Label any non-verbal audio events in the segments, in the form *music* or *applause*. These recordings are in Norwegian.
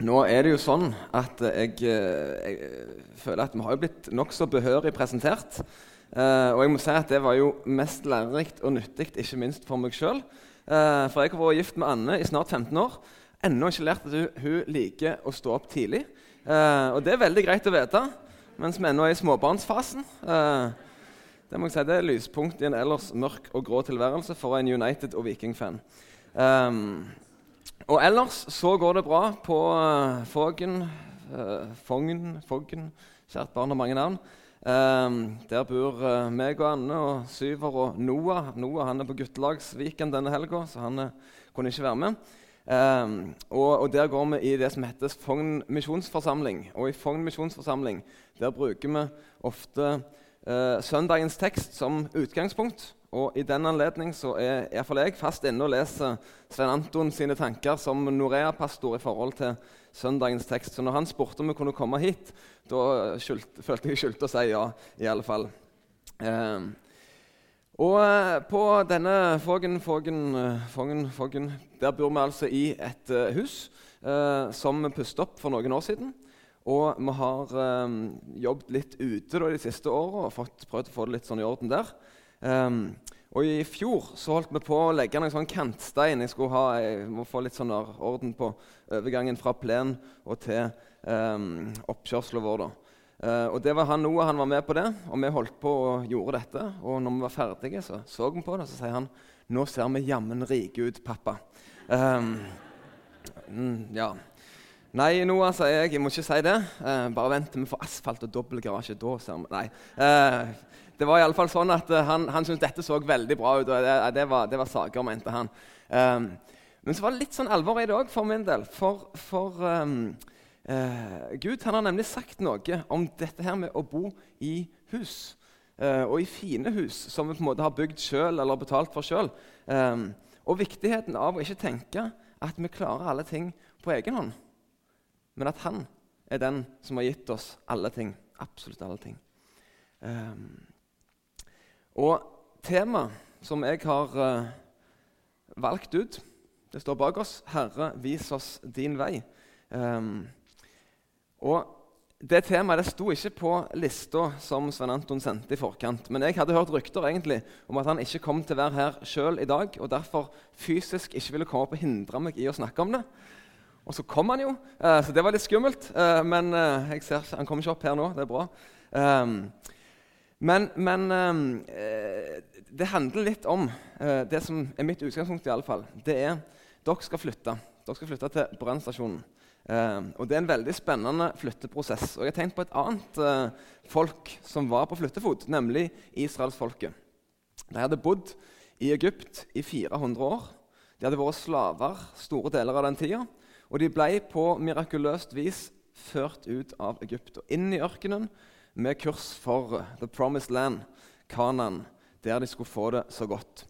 Nå er det jo sånn at jeg, eh, jeg føler at vi har jo blitt nokså behørig presentert. Eh, og jeg må si at det var jo mest lærerikt og nyttig, ikke minst for meg sjøl. Eh, for jeg har vært gift med Anne i snart 15 år. Ennå ikke lært at hun, liker å stå opp tidlig. Eh, og det er veldig greit å vite mens vi ennå er i småbarnsfasen. Eh, det må jeg si, det er lyspunkt i en ellers mørk og grå tilværelse for en United- og Viking-fan. Um, og ellers så går det bra på uh, Foggen uh, Foggen, Foggen Kjært barn har mange navn. Um, der bor uh, meg og Anne og Syver og Noah. Noah han er på guttelagsviken denne helga, så han kunne ikke være med. Um, og, og, Der går vi i det som heter Fogn misjonsforsamling. Og I Fogn misjonsforsamling der bruker vi ofte søndagens tekst som utgangspunkt. Og I den anledning er iallfall jeg fast inne og leser Svein Anton sine tanker som Norea-pastor i forhold til søndagens tekst. Så når han spurte om vi kunne komme hit, da følte jeg skyldte å si ja. i alle fall. Eh, og eh, på denne Fågen, Fågen, eh, Fågen, Fågen, der bor vi altså i et uh, hus eh, som vi pustet opp for noen år siden. Og vi har eh, jobbet litt ute da, de siste åra og fått, prøvd å få det litt sånn i orden der. Um, og I fjor så holdt vi på å legge noen sånn kantstein. Jeg, ha, jeg må få litt sånn orden på overgangen fra plen og til um, oppkjørselen vår. da. Uh, og det var han Noah han var med på det, og vi holdt på og gjorde dette. Og når vi var ferdige, så så vi på det, og så sier han nå ser vi jammen rike ut, pappa. Um, ja. Nei, Noah, sier jeg. Jeg må ikke si det. Uh, bare vent til vi får asfalt og dobbel garasje. Da ser vi Nei. Uh, det var i alle fall sånn at uh, Han, han syntes dette så veldig bra ut. og Det, det, var, det var, saker, mente han. Um, men så var det litt sånn alvor i det òg for min del. For, for um, uh, Gud han har nemlig sagt noe om dette her med å bo i hus. Uh, og i fine hus som vi på en måte har bygd sjøl eller betalt for sjøl. Um, og viktigheten av å ikke tenke at vi klarer alle ting på egen hånd. Men at han er den som har gitt oss alle ting. Absolutt alle ting. Um, og temaet som jeg har uh, valgt ut, det står bak oss 'Herre, vis oss din vei'. Um, og Det temaet det sto ikke på lista som Svein Anton sendte i forkant. Men jeg hadde hørt rykter egentlig om at han ikke kom til å være her sjøl i dag, og derfor fysisk ikke ville komme opp og hindre meg i å snakke om det. Og så kom han jo, uh, så det var litt skummelt. Uh, men jeg ser, han kommer ikke opp her nå. Det er bra. Men, men eh, det handler litt om eh, det som er mitt utgangspunkt. i alle fall. Det er dere skal flytte. Dere skal flytte til brannstasjonen. Eh, og Det er en veldig spennende flytteprosess. Og Jeg har tenkt på et annet uh, folk som var på flyttefot, nemlig israelsfolket. De hadde bodd i Egypt i 400 år. De hadde vært slaver store deler av den tida. Og de ble på mirakuløst vis ført ut av Egypt og inn i ørkenen med kurs for The Promised Land, Kanan, der de skulle få det så godt.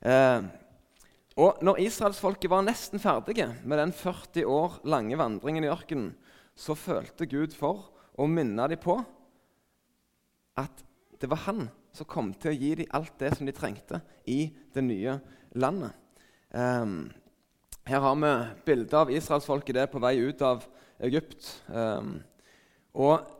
Eh, og når israelsfolket var nesten ferdige med den 40 år lange vandringen i ørkenen, så følte Gud for å minne dem på at det var han som kom til å gi dem alt det som de trengte i det nye landet. Um, her har vi bilde av israelsfolket på vei ut av Egypt. Um, og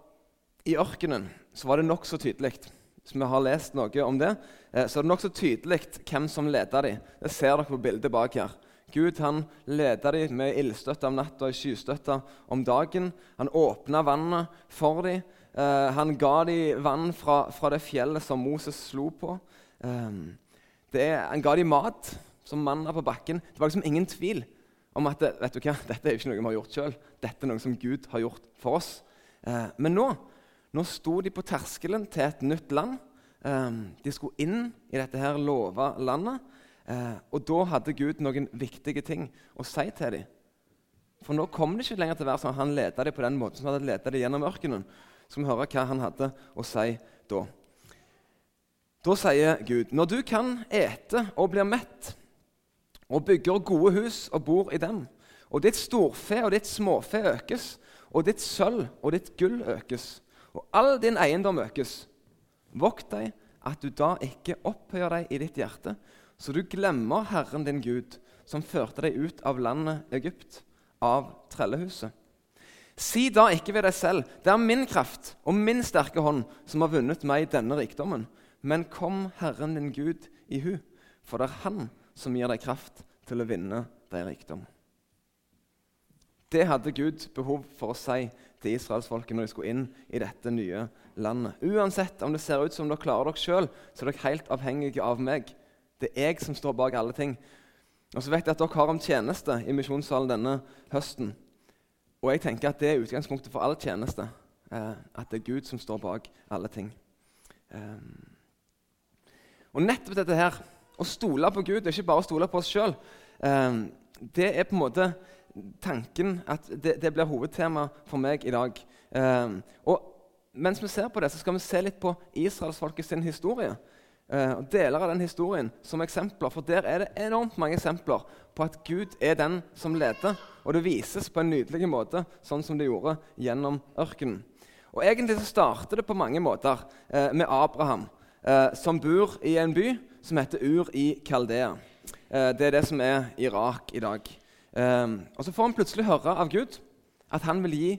i ørkenen så var det nokså tydelig Hvis vi har lest noe om det, eh, så er det nokså tydelig hvem som leda dem. Det ser dere på bildet bak her. Gud han leda dem med ildstøtte om natta og skystøtte om dagen. Han åpna vannet for dem. Eh, han ga dem vann fra, fra, det fjellet som Moses slo på. Eh, er, han ga dem mat som manna på bakken. Det var liksom ingen tvil om at vet du hva, dette er ikke noe vi har gjort sjøl. Dette er noe som Gud har gjort for oss. Men nå nå sto de på terskelen til et nytt land. Ehm, de skulle inn i dette her lova landet. Eh, og da hadde Gud noen viktige ting å si til dem. For nå kom det ikke lenger til å være sånn han leda dem på den måten som han hadde leda dem gjennom ørkenen. Så vi hører hva han hadde å si da. Da sier Gud, når du kan ete og blir mett, og bygger gode hus og bor i dem, og ditt storfe og ditt småfe økes, og ditt sølv og ditt gull økes, og all din eiendom økes. Vokt deg at du da ikke opphøyer deg i ditt hjerte, så du glemmer Herren din Gud, som førte deg ut av landet Egypt, av trellehuset. Si da ikke ved deg selv, det er min kraft og min sterke hånd som har vunnet meg denne rikdommen. Men kom Herren din Gud i hu, for det er Han som gir deg kraft til å vinne deg rikdom. Det hadde Gud behov for å si til israelsfolket når de skulle inn i dette nye landet. Uansett om det ser ut som dere klarer dere sjøl, så er dere helt avhengige av meg. Det er jeg som står bak alle ting. Og så vet jeg at dere har om tjeneste i misjonssalen denne høsten. Og jeg tenker at det er utgangspunktet for all tjeneste. Eh, at det er Gud som står bak alle ting. Eh, og nettopp dette her, å stole på Gud, det er ikke bare å stole på oss sjøl, eh, det er på en måte tanken at det, det blir hovedtema for meg i dag. Eh, og mens vi ser på det, så skal vi se litt på israelsfolket sin historie. Eh, og deler av den historien som eksempler, for der er det enormt mange eksempler på at Gud er den som leder. Og det vises på en nydelig måte, sånn som det gjorde gjennom ørkenen. Og Egentlig så starter det på mange måter eh, med Abraham, eh, som bor i en by som heter Ur i Kaldea. Eh, det er det som er Irak i dag. Eh, og Så får han plutselig høre av Gud at han vil gi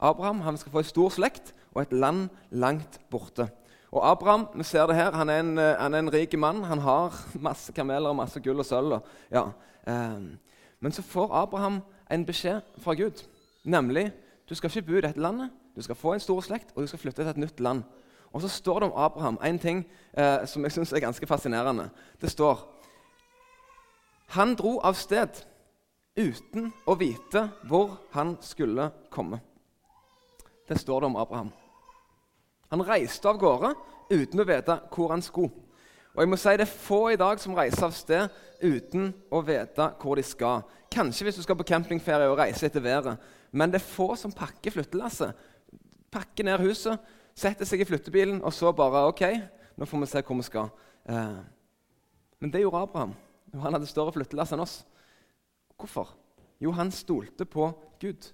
Abraham han skal få en stor slekt og et land langt borte. Og Abraham vi ser det her, han er en, eh, han er en rik mann. Han har *laughs* masse kameler og masse gull og sølv. Ja. Eh, men så får Abraham en beskjed fra Gud, nemlig du skal ikke bo i dette landet. Du skal få en stor slekt, og du skal flytte til et nytt land. Og så står det om Abraham en ting eh, som jeg syns er ganske fascinerende. Det står Han dro av sted uten å vite hvor han skulle komme. Det står det om Abraham. Han reiste av gårde uten å vite hvor han skulle. Og jeg må si Det er få i dag som reiser av sted uten å vite hvor de skal. Kanskje hvis du skal på campingferie og reise etter været. Men det er få som pakker flyttelasset. Pakker ned huset, setter seg i flyttebilen og så bare OK, nå får vi se hvor vi skal. Eh, men det gjorde Abraham. Han hadde større flyttelass enn oss. Hvorfor? Jo, han stolte på Gud.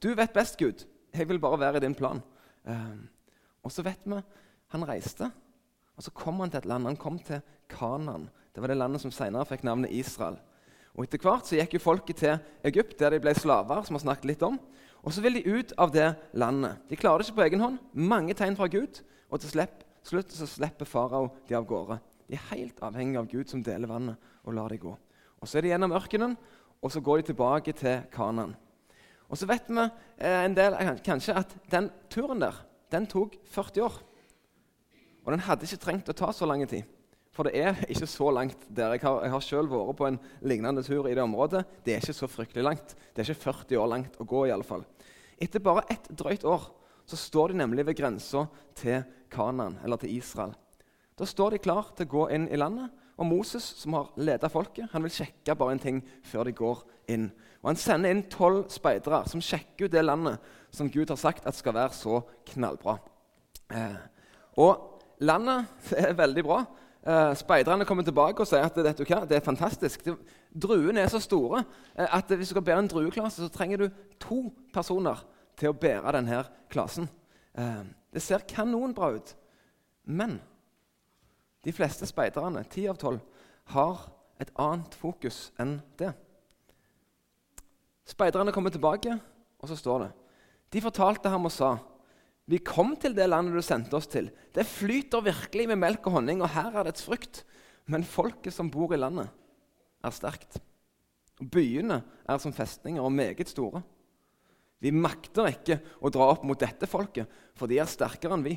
Du vet best, Gud. Jeg vil bare være i din plan. Eh, og så vet vi han reiste, og så kom han til et land. Han kom til Kanan. Det var det landet som senere fikk navnet Israel. Og Etter hvert så gikk jo folket til Egypt, der de ble slaver. som vi har snakket litt om. Og så vil de ut av det landet. De klarer det ikke på egen hånd. Mange tegn fra Gud. Og til slutt så slipper farao de av gårde. De er helt avhengige av Gud som deler vannet og lar dem gå. Og Så er de gjennom ørkenen, og så går de tilbake til Kanan. Og så vet vi eh, en del, kanskje at den turen der den tok 40 år. Og den hadde ikke trengt å ta så lang tid. For det er ikke så langt der. Jeg har, jeg har selv vært på en lignende tur i det området. Det er ikke så fryktelig langt. Det er ikke 40 år langt å gå. i alle fall. Etter bare ett drøyt år så står de nemlig ved grensa til Kanan, eller til Israel. Da står de klar til å gå inn i landet. Og Moses, som har ledet folket, han vil sjekke bare en ting før de går inn. Og Han sender inn tolv speidere som sjekker ut det landet som Gud har sagt at skal være så knallbra. Eh, og landet *laughs* er veldig bra. Eh, speiderne kommer tilbake og sier at vet du hva, det er fantastisk. druene er så store eh, at hvis du skal bære en drueklase, så trenger du to personer til å bære denne klasen. Eh, det ser kanonbra ut. Men de fleste speiderne, ti av tolv, har et annet fokus enn det. Speiderne kommer tilbake, og så står det De fortalte ham og sa vi kom til det landet du sendte oss til. Det flyter virkelig med melk og honning, og her er dets frukt. Men folket som bor i landet, er sterkt. Byene er som festninger og meget store. Vi makter ikke å dra opp mot dette folket, for de er sterkere enn vi.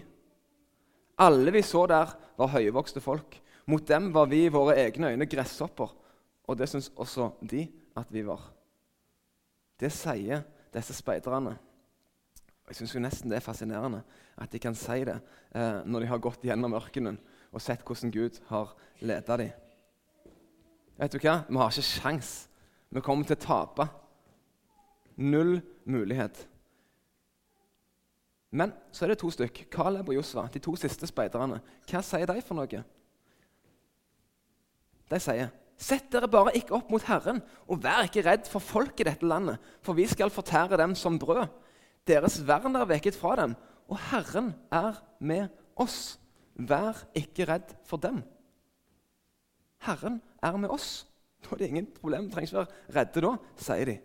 Alle vi så der, var høyvokste folk. Mot dem var vi i våre egne øyne gresshopper, og det syns også de at vi var. Det sier disse speiderne. Jeg syns nesten det er fascinerende at de kan si det eh, når de har gått gjennom ørkenen og sett hvordan Gud har ledet dem. Vet du hva? Vi har ikke sjans. Vi kommer til å tape. Null mulighet. Men så er det to stykk. Caleb og Josva, de to siste speiderne. Hva sier de for noe? De sier Sett dere bare ikke opp mot Herren, og vær ikke redd for folk i dette landet, for vi skal fortære dem som brød. Deres vern er veket fra dem, og Herren er med oss. Vær ikke redd for dem. Herren er med oss. Da er det ingen problem. Du trenger ikke være redde da, sier de.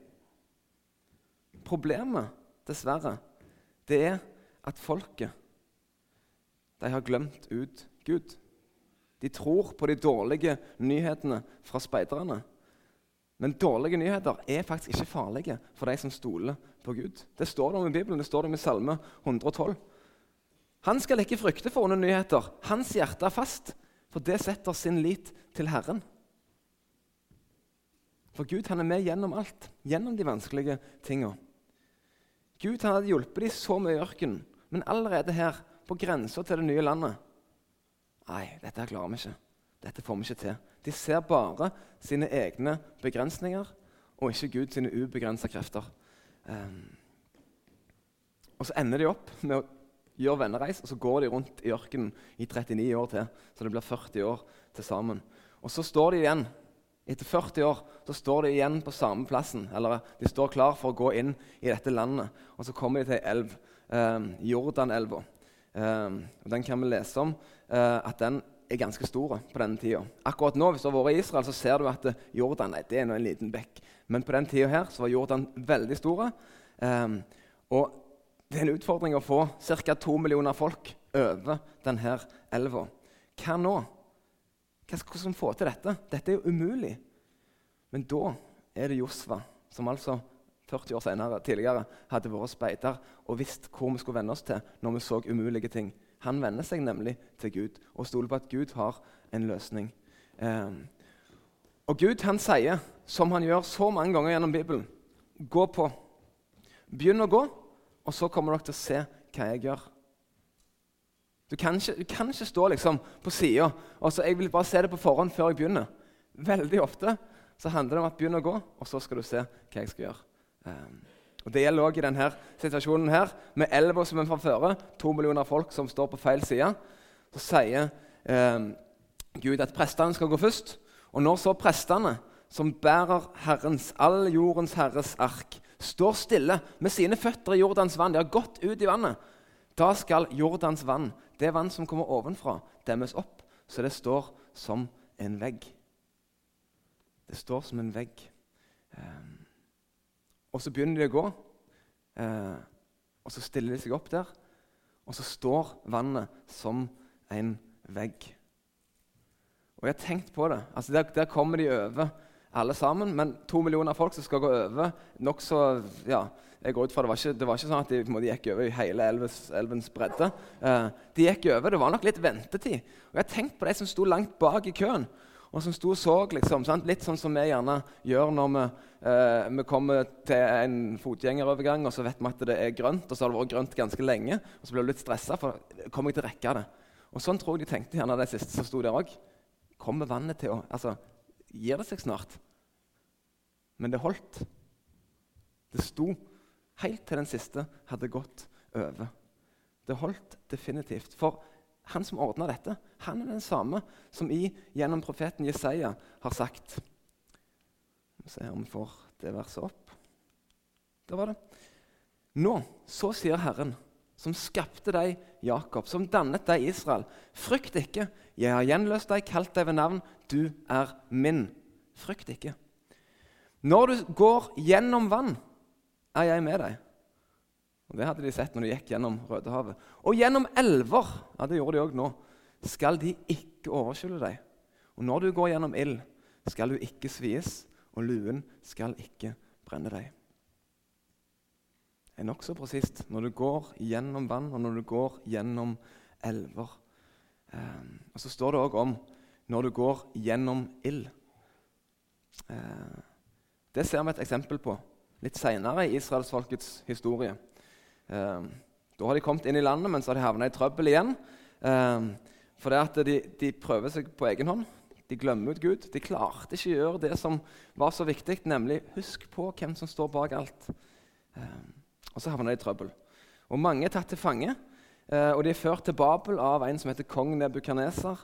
Problemet dessverre, det er at folket de har glemt ut Gud. De tror på de dårlige nyhetene fra speiderne. Men dårlige nyheter er faktisk ikke farlige for de som stoler på Gud. Det står det om i Bibelen, det står det om i Salme 112. Han skal ikke frykte for onde nyheter. Hans hjerte er fast, for det setter sin lit til Herren. For Gud han er med gjennom alt, gjennom de vanskelige tinga. Gud han hadde hjulpet dem så mye i ørkenen, men allerede her, på grensa til det nye landet Nei, dette her klarer vi ikke. Dette får vi ikke til. De ser bare sine egne begrensninger og ikke Gud sine ubegrensa krefter. Um, og så ender de opp med å gjøre vennereis, og så går de rundt i ørkenen i 39 år til. Så det blir 40 år til sammen. Og så står de igjen. Etter 40 år så står de igjen på samme plassen. Eller de står klar for å gå inn i dette landet. Og så kommer de til ei elv, eh, Jordanelva. Eh, den kan vi lese om eh, at den er ganske stor på denne tida. Akkurat nå, hvis du har vært i Israel, så ser du at Jordan nei, det er en liten bekk. Men på den tida her så var Jordan veldig stor. Eh, og det er en utfordring å få ca. to millioner folk over denne elva. Hva nå? Hva skal vi få til dette? Dette er jo umulig. Men da er det Josva, som altså 40 år senere, tidligere hadde vært speider og visst hvor vi skulle venne oss til når vi så umulige ting. Han venner seg nemlig til Gud og stoler på at Gud har en løsning. Eh, og Gud han sier, som han gjør så mange ganger gjennom Bibelen, gå på. Begynn å gå, og så kommer dere til å se hva jeg gjør. Du kan ikke, du kan ikke stå liksom på sida og så jeg vil bare se det på forhånd før jeg begynner. Veldig ofte så handler det om at begynn å gå, og så skal du se hva jeg skal gjøre. Um, og Det gjelder også i denne situasjonen her, med elva som er fra føre, to millioner folk som står på feil side. Så sier eh, Gud at prestene skal gå først. Og når så prestene, som bærer Herrens, all jordens Herres ark, står stille med sine føtter i Jordans vann, de har gått ut i vannet, da skal Jordans vann, det vann som kommer ovenfra, demmes opp, så det står som en vegg. Det står som en vegg. Um, og så begynner de å gå, eh, og så stiller de seg opp der, og så står vannet som en vegg. Og jeg har tenkt på det. Altså der, der kommer de over alle sammen. Men to millioner folk som skal gå over nokså ja, jeg går ut fra Det var ikke, det var ikke sånn at de måte, gikk over i hele elves, elvens bredde. Eh, de gikk over, Det var nok litt ventetid. Og Jeg har tenkt på de som sto langt bak i køen, og som sto og så. Liksom, sant? Litt sånn som vi gjerne gjør når vi, eh, vi kommer til en fotgjengerovergang og så vet vi at det er grønt, og så har det vært grønt ganske lenge. Og så blir du litt stressa, for kommer jeg til å rekke det? Og Sånn tror jeg de tenkte gjerne det siste som sto der òg. Kommer vannet til å altså, Gir det seg snart? Men det holdt. Det sto helt til den siste hadde gått over. Det holdt definitivt. For han som ordna dette, han er den samme som i, gjennom profeten Jesaja har sagt Vi ser se om vi får det verset opp. Der var det. Nå, så sier Herren, som skapte deg, Jakob, som dannet deg, Israel. Frykt ikke, jeg har gjenløst deg, kalt deg ved navn. Du er min. Frykt ikke. Når du går gjennom vann, er jeg med deg. Og Det hadde de sett når de gikk gjennom Rødehavet. Og gjennom elver, ja det gjorde de også nå, skal de ikke overskylle deg. Og når du går gjennom ild, skal du ikke svies, og luen skal ikke brenne deg. Det er nokså presist når du går gjennom vann, og når du går gjennom elver. Eh, og Så står det òg om når du går gjennom ild. Eh, det ser vi et eksempel på litt seinere i israelsfolkets historie. Um, da har de kommet inn i landet, men så har de havna i trøbbel igjen. Um, for det at de, de, prøver seg på egen hånd. De glemmer ut Gud. De klarte ikke å gjøre det som var så viktig, nemlig husk på hvem som står bak alt. Um, og så havna de i trøbbel. Og Mange er tatt til fange, og de er ført til Babel av en som heter kong Nebukaneser.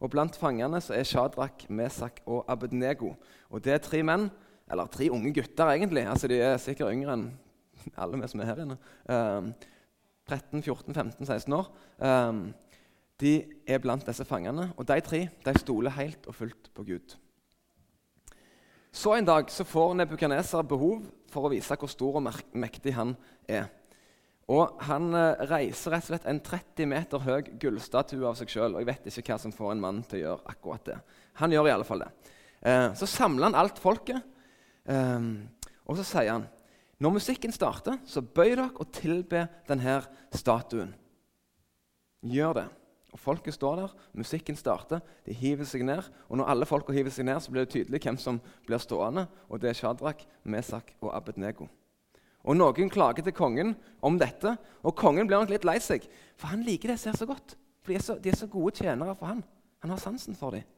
Og Blant fangene så er Shadrach, Mesak og Abednego. Og Det er tre menn eller tre unge gutter, egentlig. Altså, De er sikkert yngre enn *laughs* alle vi som er her inne. Um, 13, 14, 15, 16 år. Um, de er blant disse fangene. Og de tre de stoler helt og fullt på Gud. Så en dag så får Nebukaneser behov for å vise hvor stor og mektig han er. Og Han eh, reiser rett og slett en 30 meter høy gullstatue av seg sjøl. Jeg vet ikke hva som får en mann til å gjøre akkurat det. Han gjør i alle fall det. Eh, så samler han alt folket, eh, og så sier han når musikken starter, så bøy dere og tilbe denne statuen. Gjør det. Og Folket står der, musikken starter, de hiver seg ned. Og når alle folka hiver seg ned, så blir det tydelig hvem som blir stående. Og det er Shadrach, Mesak og Abednego. Og Noen klager til kongen om dette, og kongen blir nok litt lei seg. For han liker det ser så godt. For de er så, de er så gode tjenere for han. Han har sansen for dem.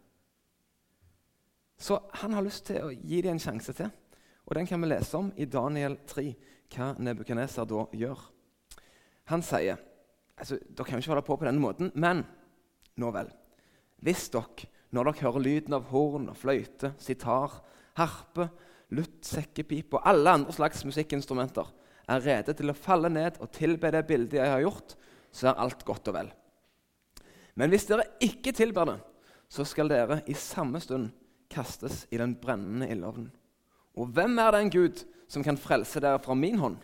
Så han har lyst til å gi dem en sjanse til. Og Den kan vi lese om i Daniel 3, hva Nebukadneser da gjør. Han sier altså, Dere kan jo ikke holde på på denne måten, men nå vel. Hvis dere, når dere hører lyden av horn og fløyte, sitar, harpe, lutt, sekkepipe og alle andre slags musikkinstrumenter, er rede til å falle ned og tilbe det bildet jeg har gjort, så er alt godt og vel. Men hvis dere ikke tilber det, så skal dere i samme stund kastes i den brennende ildovnen. Og hvem er den Gud som kan frelse dere fra min hånd?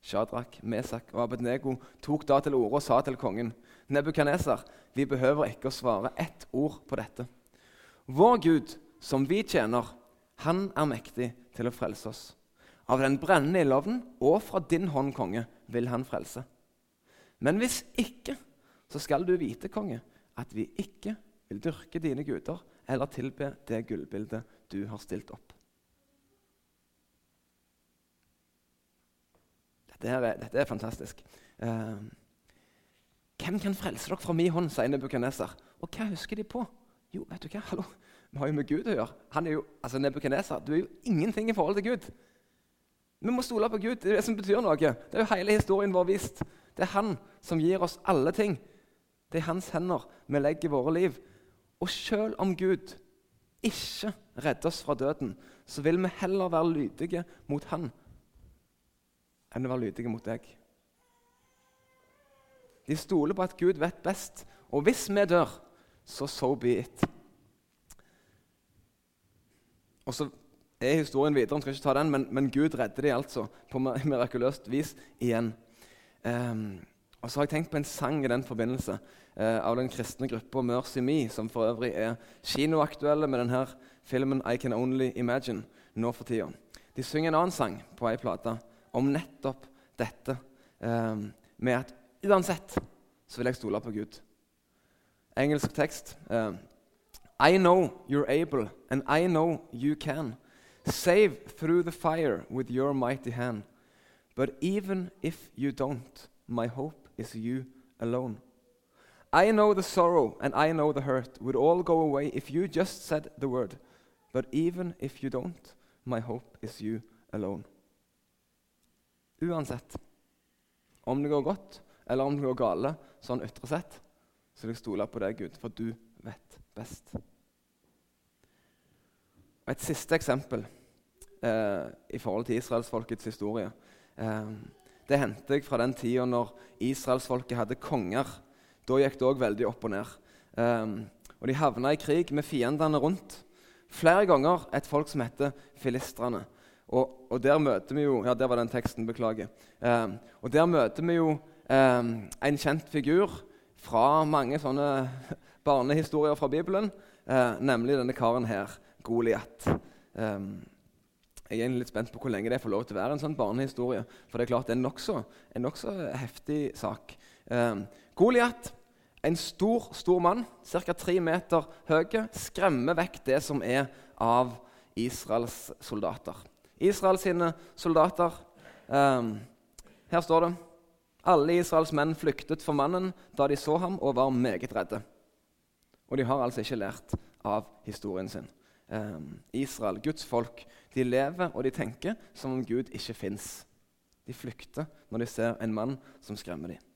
Shadrach, Mesak og Abednego tok da til orde og sa til kongen Nebukaneser, vi behøver ikke å svare ett ord på dette. Vår Gud, som vi tjener, han er mektig til å frelse oss. Av den brennende ildovnen og fra din hånd, konge, vil han frelse. Men hvis ikke, så skal du vite, konge, at vi ikke vil dyrke dine guder eller tilbe det gullbildet du har stilt opp. Dette er, dette er fantastisk. Eh, hvem kan frelse dere fra min hånd, sier Nebukaneser. Og hva husker de på? Jo, vet du hva? Hallo, Vi har jo med Gud å gjøre. Han er jo, altså Nebukaneser, Du er jo ingenting i forhold til Gud. Vi må stole på Gud. Det er det som betyr noe. Det er jo hele historien vår vist. Det er Han som gir oss alle ting. Det er hans hender vi legger våre liv. Og selv om Gud ikke redder oss fra døden, så vil vi heller være lydige mot Han enn å være lydige mot deg. De stoler på at Gud vet best, og hvis vi dør, så so be it. Og så er historien videre, vi skal ikke ta den, men, men Gud redder dem altså på mirakuløst vis igjen. Um, og så har jeg tenkt på en sang i den forbindelse av den kristne gruppa Mercy Me, som for øvrig er kinoaktuelle med denne filmen I Can Only Imagine nå for tida. De synger en annen sang på ei plate om nettopp dette eh, med at uansett så vil jeg stole på Gud. Engelsk tekst. Eh, I know you're able, and I know you can. Save through the fire with your mighty hand. But even if you don't, my hope is you alone. I know the sorrow and I know the hurt would all go away if you just said the word. But even if you don't, my hope is you alone. Uansett om det går godt eller om det går gale, sånn ytre sett, så vil jeg stole på deg, Gud, for du vet best. Et siste eksempel eh, i forhold til israelsfolkets historie. Eh, det henter jeg fra den tida når israelsfolket hadde konger. Da gikk det òg veldig opp og ned. Um, og De havna i krig med fiendene rundt. Flere ganger et folk som heter filistrene. Og, og, der møter vi jo Ja, der var den teksten. Beklager. Um, og der møter vi jo um, en kjent figur fra mange sånne *laughs* barnehistorier fra Bibelen, uh, nemlig denne karen her, Goliat. Um, jeg er litt spent på hvor lenge det får lov til å være en sånn barnehistorie. For det er klart det er en nokså nok heftig sak. Um, Goliat, en stor stor mann, ca. tre meter høy, skremmer vekk det som er av Israels soldater. Israels soldater. Um, her står det alle Israels menn flyktet for mannen da de så ham, og var meget redde. Og de har altså ikke lært av historien sin. Um, Israel, Guds folk, de lever og de tenker som om Gud ikke fins. De flykter når de ser en mann som skremmer dem.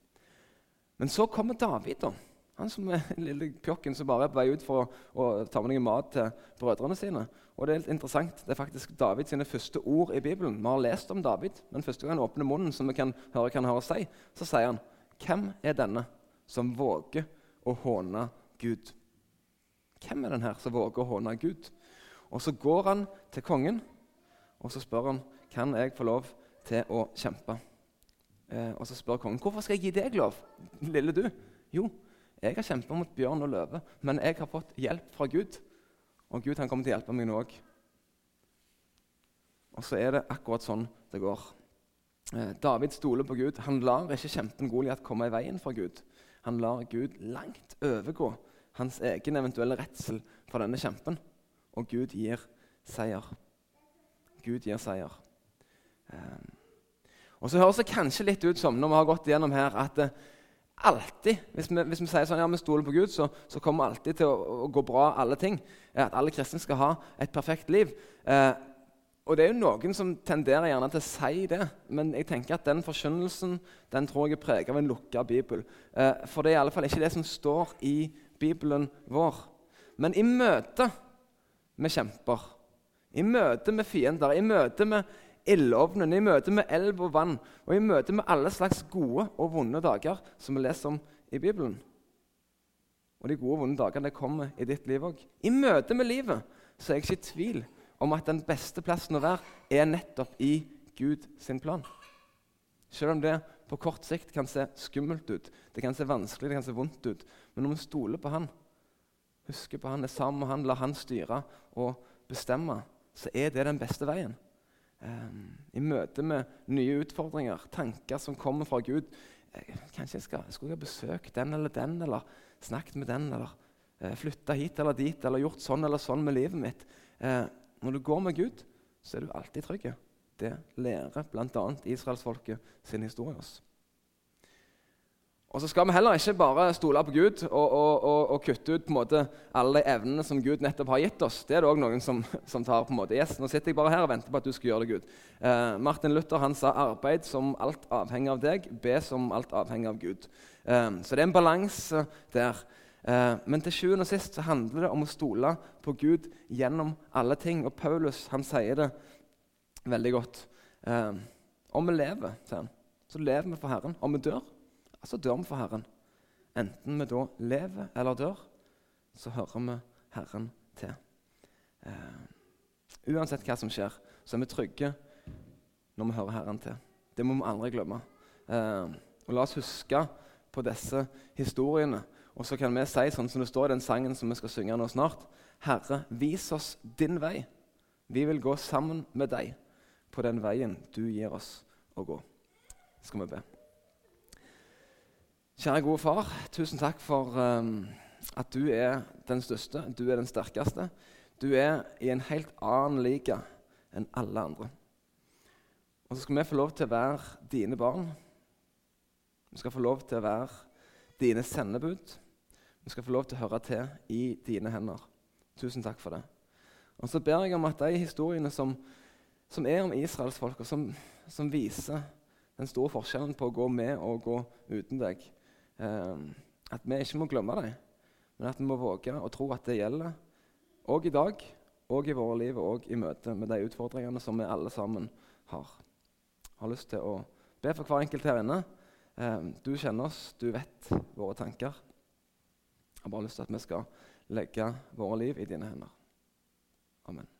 Men så kommer David. da. Han som er den lille pjokken som bare er på vei ut for å, ta med noe mat til brødrene sine. Og Det er litt interessant, det er faktisk David sine første ord i Bibelen. Vi har lest om David, men første gang han åpner munnen, som vi kan høre hva han har å si, så sier han Hvem er denne som våger å håne Gud? Hvem er den her som våger å håne Gud? Og Så går han til kongen og så spør han, kan jeg få lov til å kjempe. Eh, og Så spør kongen hvorfor skal jeg gi deg lov, lille du. Jo, jeg har kjempa mot bjørn og løve, men jeg har fått hjelp fra Gud. Og Gud han kommer til å hjelpe meg nå òg. Og så er det akkurat sånn det går. Eh, David stoler på Gud. Han lar ikke kjempen Goliat komme i veien for Gud. Han lar Gud langt overgå hans egen eventuelle redsel for denne kjempen. Og Gud gir seier. Gud gir seier. Um, og så høres det kanskje litt ut som når vi har gått igjennom her, at det alltid, hvis vi, hvis vi sier sånn, ja, vi stoler på Gud, så, så kommer alltid til å, å, gå bra, alle ting. At alle kristne skal ha et perfekt liv. Eh, og det er jo noen som tenderer gjerne til å si det, men jeg tenker at den forkynnelsen den tror jeg er preget av en lukka bibel. Eh, for det er i alle fall ikke det som står i Bibelen vår. Men i møte med kjemper, i møte med fiender, i møte med ildovnen, i møte med elv og vann, og i møte med alle slags gode og vonde dager som vi leser om i Bibelen Og de gode og vonde dagene kommer i ditt liv òg. I møte med livet så er jeg ikke i tvil om at den beste plassen å være er nettopp i Gud sin plan. Selv om det på kort sikt kan se skummelt ut, det kan se vanskelig det kan se vondt ut. Men når vi stoler på Han, husker på Han, er sammen med Han, lar Han styre og bestemme, så er det den beste veien. Um, I møte med nye utfordringer, tanker som kommer fra Gud eh, Kanskje jeg skal, skulle jeg ha besøkt den eller den, eller snakket med den, eller eh, flytta hit eller dit, eller gjort sånn eller sånn med livet mitt. Eh, når du går med Gud, så er du alltid trygg. Det lærer bl.a. israelsfolket sin historie oss. Og så skal vi heller ikke bare stole på Gud og, og, og, og kutte ut måte alle evnene som Gud nettopp har gitt oss. Det er det òg noen som, som, tar på en måte, yes, Nå sitter jeg bare her og venter på at du skal gjøre det, Gud. Eh, Martin Luther han sa 'arbeid som alt avhenger av deg, be som alt avhenger av Gud'. Eh, så det er en balanse der. Eh, men til sjuende og sist så handler det om å stole på Gud gjennom alle ting. Og Paulus han sier det veldig godt. Eh, om vi lever, sier han, så lever vi for Herren. Om vi dør, så dør vi for Herren. Enten vi da lever eller dør, så hører vi Herren til. Eh, uansett hva som skjer, så er vi trygge når vi hører Herren til. Det må vi aldri glemme. Eh, og La oss huske på disse historiene. Og så kan vi si sånn som det står i den sangen som vi skal synge nå snart. Herre, vis oss din vei. Vi vil gå sammen med deg på den veien du gir oss å gå. Skal vi be. Kjære gode far, tusen takk for um, at du er den største, du er den sterkeste. Du er i en helt annen liga enn alle andre. Og så skal vi få lov til å være dine barn. Vi skal få lov til å være dine sendebud. Vi skal få lov til å høre til i dine hender. Tusen takk for det. Og så ber jeg om at de historiene som, som er om israelsfolket, som, som viser den store forskjellen på å gå med og gå uten deg, at vi ikke må glemme dem, men at vi må våge å tro at det gjelder òg i dag, òg i våre liv og i møte med de utfordringene som vi alle sammen har. Jeg har lyst til å be for hver enkelt her inne. Eh, du kjenner oss, du vet våre tanker. Jeg har bare lyst til at vi skal legge våre liv i dine hender. Amen.